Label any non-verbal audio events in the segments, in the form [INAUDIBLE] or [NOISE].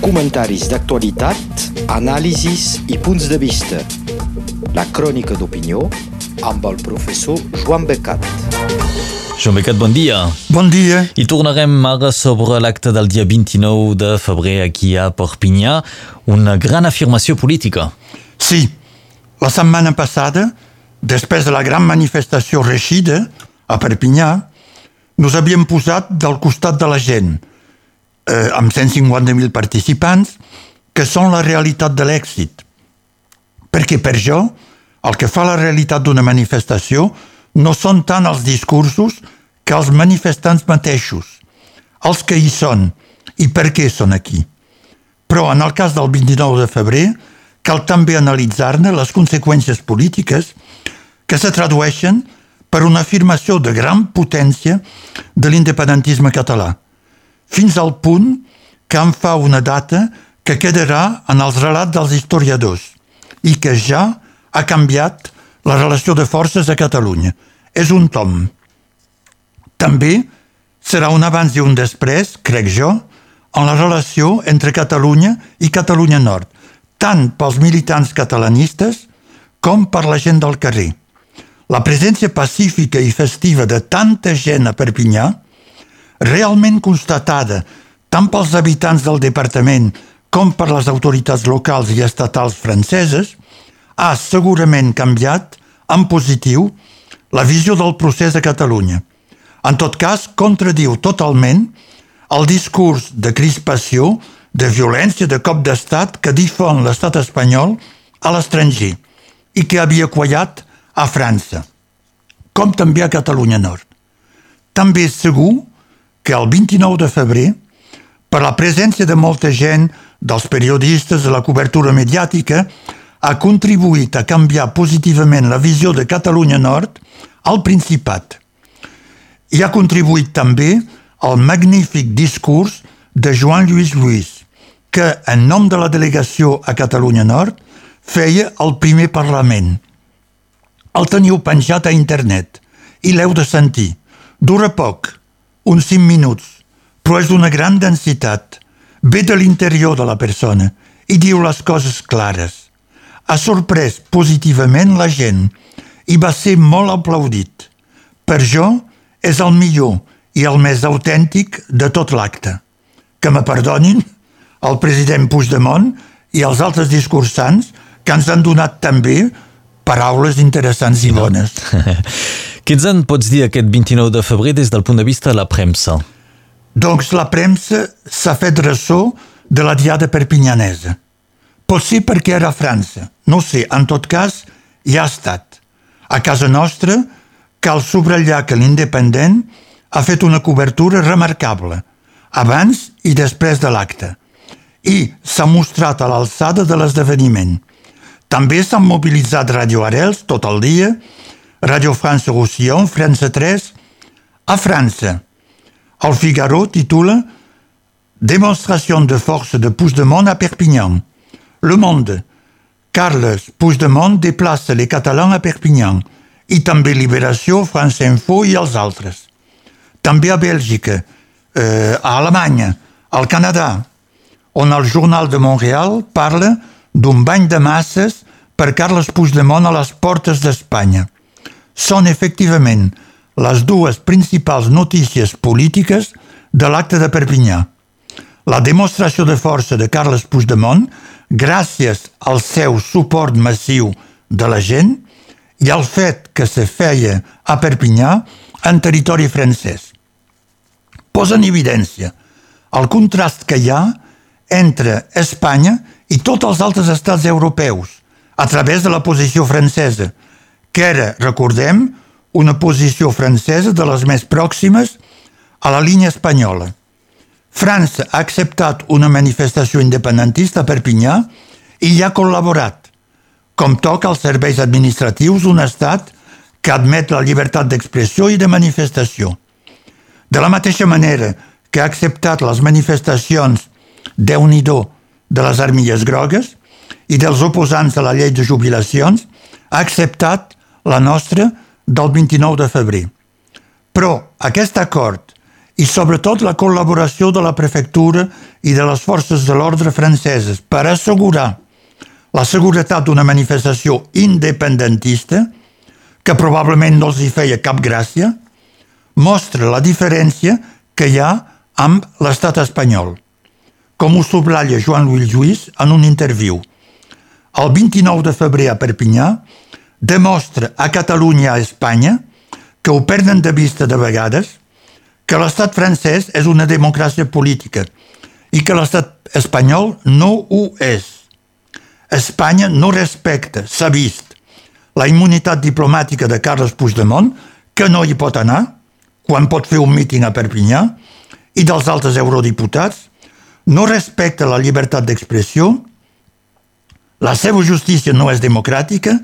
Comentaris d'actualitat, anàlisis i punts de vista. La crònica d'opinió amb el professor Joan Becat. Joan Becat, bon dia. Bon dia. I tornarem ara sobre l'acte del dia 29 de febrer aquí a Perpinyà, una gran afirmació política. Sí, la setmana passada, després de la gran manifestació reixida a Perpinyà, nos havíem posat del costat de la gent, eh, amb 150.000 participants, que són la realitat de l'èxit. Perquè per jo, el que fa la realitat d'una manifestació no són tant els discursos que els manifestants mateixos, els que hi són i per què són aquí. Però en el cas del 29 de febrer, cal també analitzar-ne les conseqüències polítiques que se tradueixen per una afirmació de gran potència de l'independentisme català, fins al punt que en fa una data que quedarà en els relats dels historiadors i que ja ha canviat la relació de forces a Catalunya. És un tom. També serà un abans i un després, crec jo, en la relació entre Catalunya i Catalunya Nord, tant pels militants catalanistes com per la gent del carrer. La presència pacífica i festiva de tanta gent a Perpinyà, realment constatada tant pels habitants del departament com per les autoritats locals i estatals franceses, ha segurament canviat, en positiu, la visió del procés a Catalunya. En tot cas, contradiu totalment el discurs de crispació, de violència, de cop d'estat que difon l'estat espanyol a l'estranger i que havia quallat a França, com també a Catalunya Nord. També és segur que el 29 de febrer, per la presència de molta gent, dels periodistes, de la cobertura mediàtica, ha contribuït a canviar positivament la visió de Catalunya Nord al Principat. I ha contribuït també al magnífic discurs de Joan Lluís Lluís, que, en nom de la delegació a Catalunya Nord, feia el primer Parlament. El teniu penjat a internet i l'heu de sentir. Dura poc, uns 5 minuts, però és d'una gran densitat. Ve de l'interior de la persona i diu les coses clares. Ha sorprès positivament la gent i va ser molt aplaudit. Per jo és el millor i el més autèntic de tot l'acte. Que me perdonin el president Puigdemont i els altres discursants que ens han donat també paraules interessants i bones. [LAUGHS] Què ens en pots dir aquest 29 de febrer des del punt de vista de la premsa? Doncs la premsa s'ha fet ressò de la diada perpinyanesa. Pot ser perquè era a França. No sé, en tot cas, ja ha estat. A casa nostra cal subratllar que l'Independent ha fet una cobertura remarcable, abans i després de l'acte, i s'ha mostrat a l'alçada de l'esdeveniment. També s'han mobilitzat Radio Arels tot el dia, Radio France Roussillon, França 3, a França. El Figaro titula Démonstration de force de Puigdemont à Perpignan. Le Monde. Carles Puigdemont déplace les Catalans a Perpignan. I també Liberació, France Info i els altres. També a Bèlgica, eh, a Alemanya, al Canadà, on el Journal de Montreal parla d'un bany de masses per Carles Puigdemont a les portes d'Espanya. Són efectivament les dues principals notícies polítiques de l'acte de Perpinyà. La demostració de força de Carles Puigdemont, gràcies al seu suport massiu de la gent, i al fet que se feia a Perpinyà en territori francès. Posa en evidència el contrast que hi ha entre Espanya i tots els altres estats europeus a través de la posició francesa, que era, recordem, una posició francesa de les més pròximes a la línia espanyola. França ha acceptat una manifestació independentista a Perpinyà i hi ha col·laborat, com toca als serveis administratius d'un estat que admet la llibertat d'expressió i de manifestació. De la mateixa manera que ha acceptat les manifestacions déu nhi de les armilles grogues i dels oposants a la llei de jubilacions, ha acceptat la nostra del 29 de febrer. Però aquest acord i sobretot la col·laboració de la prefectura i de les forces de l'ordre franceses per assegurar la seguretat d'una manifestació independentista, que probablement no els hi feia cap gràcia, mostra la diferència que hi ha amb l'estat espanyol, com ho subratlla Joan Lluís en un interviu. El 29 de febrer a Perpinyà demostra a Catalunya i a Espanya que ho perden de vista de vegades, que l'estat francès és una democràcia política i que l'estat espanyol no ho és. Espanya no respecta, s'ha vist, la immunitat diplomàtica de Carles Puigdemont, que no hi pot anar, quan pot fer un míting a Perpinyà, i dels altres eurodiputats, no respecta la llibertat d'expressió, la seva justícia no és democràtica,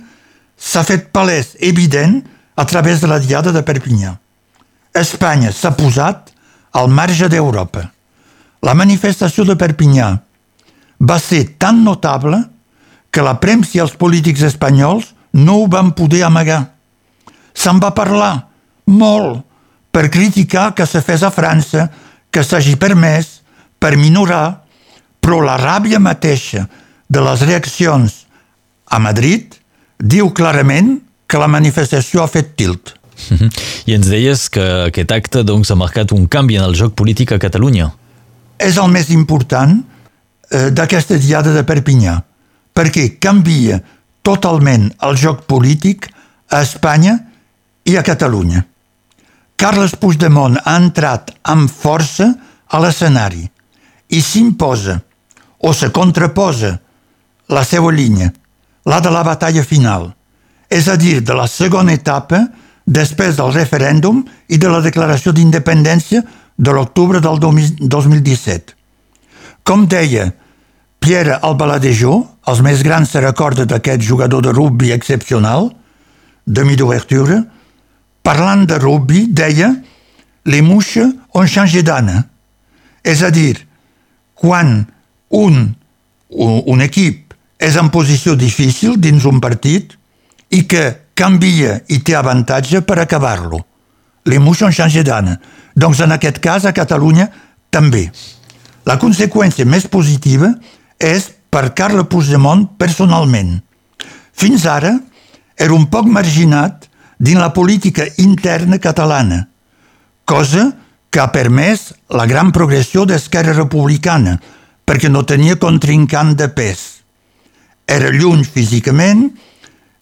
s'ha fet palès evident a través de la diada de Perpinyà. Espanya s'ha posat al marge d'Europa. La manifestació de Perpinyà va ser tan notable que la premsa i els polítics espanyols no ho van poder amagar. Se'n va parlar molt per criticar que se fes a França, que s'hagi permès, per minorar, però la ràbia mateixa de les reaccions a Madrid diu clarament que la manifestació ha fet tilt. I ens deies que aquest acte doncs, ha marcat un canvi en el joc polític a Catalunya. És el més important eh, d'aquesta diada de Perpinyà, perquè canvia totalment el joc polític a Espanya i a Catalunya. Carles Puigdemont ha entrat amb força a l'escenari i s'imposa o se contraposa la seva línia, la de la batalla final, és a dir, de la segona etapa després del referèndum i de la declaració d'independència de l'octubre del 2017. Com deia Pierre Albaladejó, els més grans se recorden d'aquest jugador de rugby excepcional, demi d'ouverture, parlant de rugby, deia les mouches ont changé d'ana. És a dir, quan un, un equip és en posició difícil dins un partit i que canvia i té avantatge per acabar-lo. Les mouches ont changé. Doncs en aquest cas a Catalunya també. La conseqüència més positiva és per Carle Puigdemont personalment. Fins ara era un poc marginat dins la política interna catalana, cosa que ha permès la gran progressió d'Esquerra Republicana, perquè no tenia contrincant de pes. Era lluny físicament,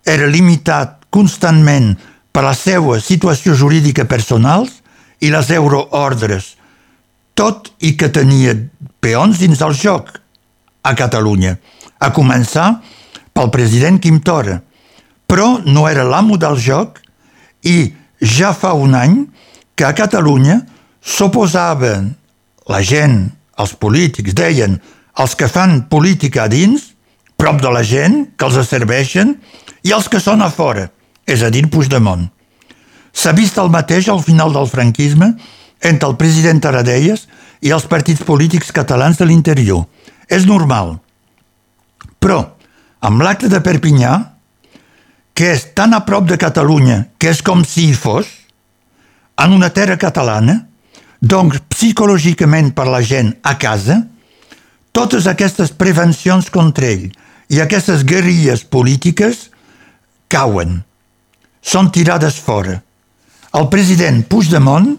era limitat constantment per la seva situació jurídica personal i les euroordres, tot i que tenia peons dins del joc, a Catalunya, a començar pel president Quim Torra, però no era l'amo del joc i ja fa un any que a Catalunya s'oposaven la gent, els polítics, deien els que fan política a dins, prop de la gent, que els serveixen, i els que són a fora, és a dir, Puigdemont. S'ha vist el mateix al final del franquisme entre el president Taradelles i els partits polítics catalans de l'interior. És normal. Però, amb l'acte de Perpinyà, que és tan a prop de Catalunya que és com si hi fos, en una terra catalana, doncs psicològicament per la gent a casa, totes aquestes prevencions contra ell i aquestes guerrilles polítiques cauen, són tirades fora. El president Puigdemont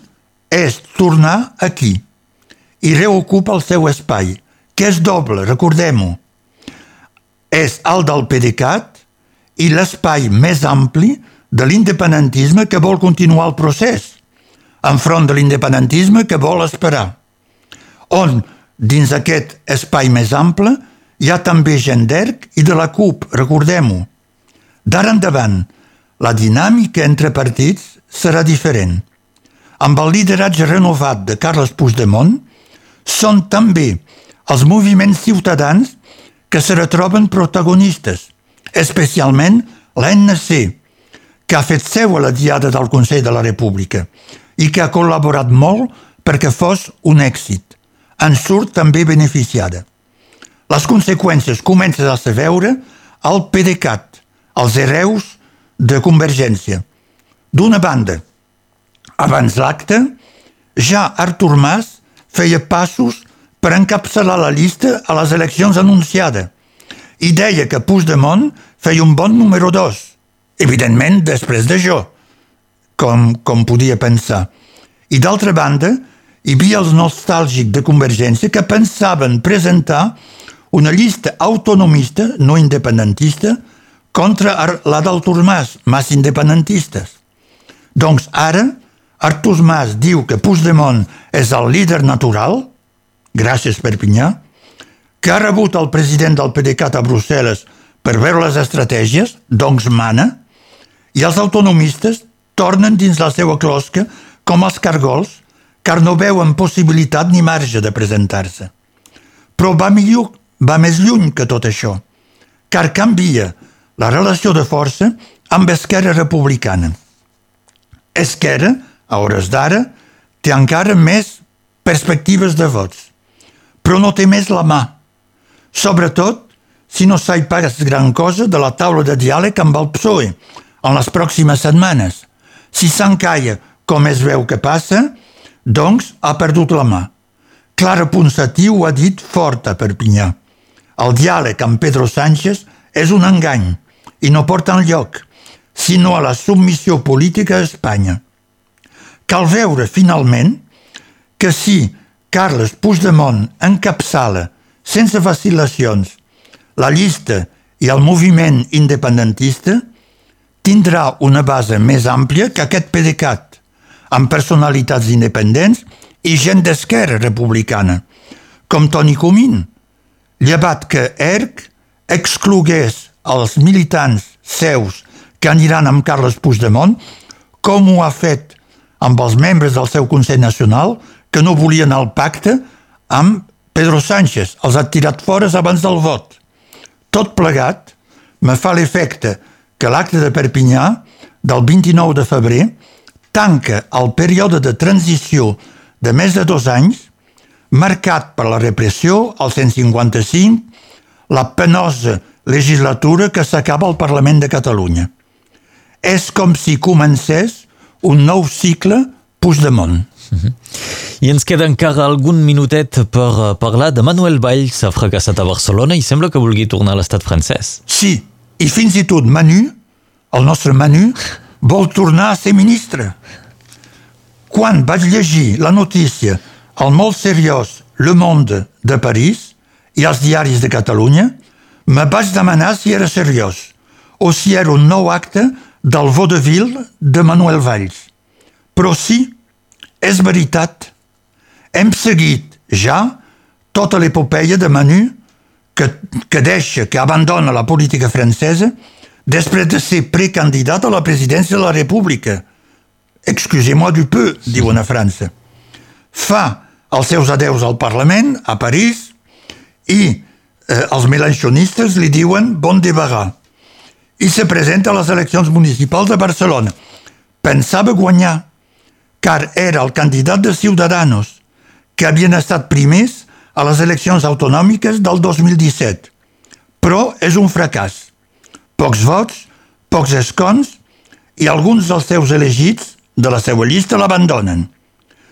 és tornar aquí i reocupa el seu espai, que és doble, recordem-ho. És el del PDeCAT i l'espai més ampli de l'independentisme que vol continuar el procés, enfront de l'independentisme que vol esperar. On, dins aquest espai més ample, hi ha també gent d'ERC i de la CUP, recordem-ho. D'ara endavant, la dinàmica entre partits serà diferent. Amb el lideratge renovat de Carles Puigdemont, són també els moviments ciutadans que se retroben protagonistes, especialment l'ANC, que ha fet seu a la diada del Consell de la República i que ha col·laborat molt perquè fos un èxit. En surt també beneficiada. Les conseqüències comencen a ser veure al PDeCAT, els hereus de Convergència. D'una banda, abans l'acte, ja Artur Mas feia passos per encapçalar la llista a les eleccions anunciades i deia que Puigdemont feia un bon número dos, evidentment després de jo, com, com podia pensar. I d'altra banda, hi havia els nostàlgics de Convergència que pensaven presentar una llista autonomista, no independentista, contra la d'Artur Mas, Mas independentistes. Doncs ara, Artur Mas diu que Puigdemont és el líder natural, gràcies Perpinyà, que ha rebut el president del PDeCAT a Brussel·les per veure les estratègies, doncs mana, i els autonomistes tornen dins la seva closca com els cargols, car no veuen possibilitat ni marge de presentar-se. Però va millor, va més lluny que tot això, car canvia la relació de força amb Esquerra Republicana. Esquerra, a hores d'ara, té encara més perspectives de vots, però no té més la mà. Sobretot si no s'ha pas gran cosa de la taula de diàleg amb el PSOE en les pròximes setmanes. Si s'encalla com es veu que passa, doncs ha perdut la mà. Clara Ponsatí ho ha dit fort a Perpinyà. El diàleg amb Pedro Sánchez és un engany i no porta enlloc, sinó a la submissió política a Espanya. Cal veure, finalment, que si Carles Puigdemont encapçala, sense vacil·lacions, la llista i el moviment independentista, tindrà una base més àmplia que aquest PDeCAT, amb personalitats independents i gent d'esquerra republicana, com Toni Comín, llevat que ERC exclogués els militants seus que aniran amb Carles Puigdemont, com ho ha fet amb els membres del seu Consell Nacional que no volien el pacte amb Pedro Sánchez. Els ha tirat fora abans del vot. Tot plegat me fa l'efecte que l'acte de Perpinyà del 29 de febrer tanca el període de transició de més de dos anys marcat per la repressió, el 155, la penosa legislatura que s'acaba al Parlament de Catalunya. És com si comencés un nou cicle Puigdemont. Uh -huh. I ens queda encara algun minutet per uh, parlar de Manuel Valls, ha fracassat a Barcelona i sembla que vulgui tornar a l'estat francès. Sí, i fins i tot Manu, el nostre Manu, vol tornar a ser ministre. Quan vaig llegir la notícia al molt seriós Le Monde de París i als diaris de Catalunya, me vaig demanar si era seriós o si era un nou acte del vaudeville de Manuel Valls. Però sí, és veritat. Hem seguit ja tota l'epopeia de Manu que, que deixa, que abandona la política francesa després de ser precandidat a la presidència de la República. Excusez-moi du peu, diuen a França. Fa els seus adeus al Parlament, a París, i eh, els melanchonistes li diuen bon débarras i se presenta a les eleccions municipals de Barcelona. Pensava guanyar, car era el candidat de Ciudadanos, que havien estat primers a les eleccions autonòmiques del 2017. Però és un fracàs. Pocs vots, pocs escons i alguns dels seus elegits de la seva llista l'abandonen.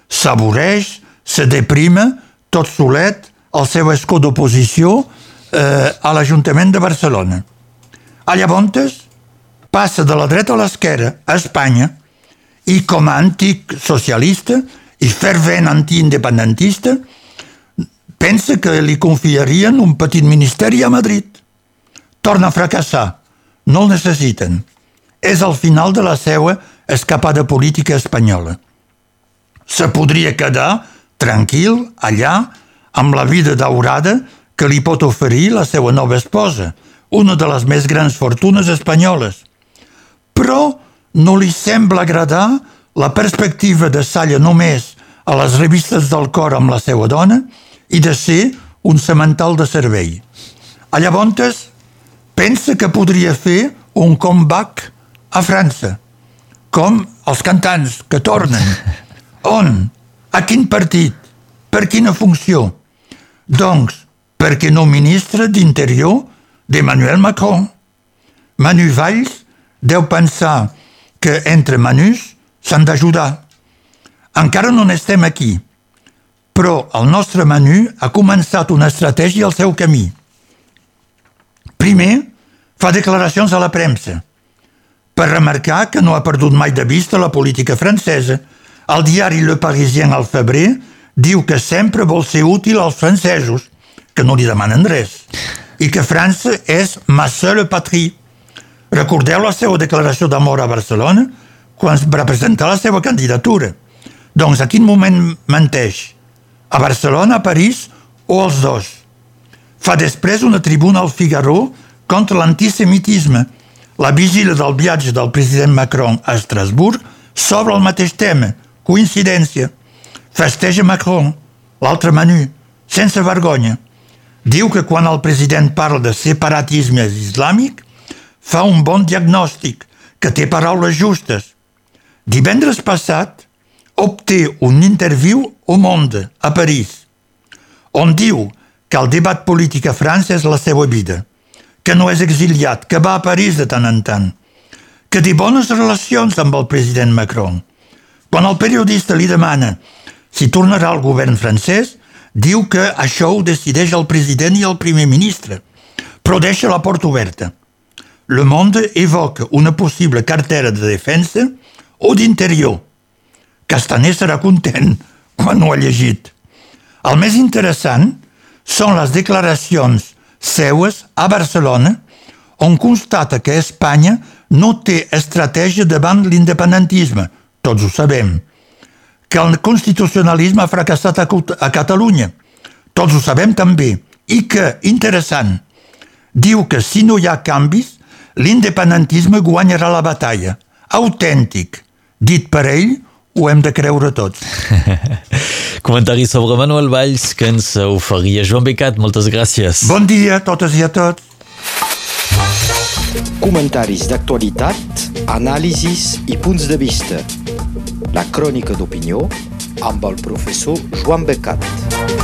S'avoreix, se deprima, tot solet, el seu escó d'oposició eh, a l'Ajuntament de Barcelona. A llavors passa de la dreta a l'esquerra a Espanya i com a antic socialista i fervent antiindependentista pensa que li confiarien un petit ministeri a Madrid. Torna a fracassar. No el necessiten. És el final de la seva escapada política espanyola. Se podria quedar tranquil allà amb la vida daurada que li pot oferir la seva nova esposa, una de les més grans fortunes espanyoles. Però no li sembla agradar la perspectiva de salla només a les revistes del cor amb la seva dona i de ser un semental de servei. A llavors, pensa que podria fer un comeback a França, com els cantants que tornen. [LAUGHS] On? A quin partit? Per quina funció? Doncs, perquè no ministre d'Interior d'Emmanuel Macron. Manu Valls deu pensar que entre Manus s'han d'ajudar. Encara no n'estem aquí, però el nostre menú ha començat una estratègia al seu camí. Primer, fa declaracions a la premsa, per remarcar que no ha perdut mai de vista la política francesa. El diari Le Parisien al febrer diu que sempre vol ser útil als francesos, que no li demanen res, i que França és ma seule patrie. Recordeu la seva declaració d'amor a Barcelona quan va presentar la seva candidatura. Doncs a quin moment menteix? A Barcelona, a París o els dos? Fa després una tribuna al Figaro contra l'antisemitisme. La vigília del viatge del president Macron a Estrasburg sobre el mateix tema. Coincidència. Festeja Macron, l'altre menú, sense vergonya. Diu que quan el president parla de separatisme islàmic, fa un bon diagnòstic, que té paraules justes. Divendres passat obté un interviu au Monde, a París, on diu que el debat polític a França és la seva vida, que no és exiliat, que va a París de tant en tant, que té bones relacions amb el president Macron. Quan el periodista li demana si tornarà al govern francès, diu que això ho decideix el president i el primer ministre, però deixa la porta oberta. Le Monde evoca una possible cartera de defensa o d'interior. Castaner serà content [LAUGHS] quan ho ha llegit. El més interessant són les declaracions seues a Barcelona on constata que Espanya no té estratègia davant l'independentisme, tots ho sabem, que el constitucionalisme ha fracassat a, a Catalunya. Tots ho sabem també. I que, interessant, diu que si no hi ha canvis, l'independentisme guanyarà la batalla. Autèntic. Dit per ell, ho hem de creure tots. [LAUGHS] Comentari sobre Manuel Valls que ens oferia Joan Becat. Moltes gràcies. Bon dia a totes i a tots. Comentaris d'actualitat, anàlisis i punts de vista. La crònica d'opinió amb el professor Joan Becat.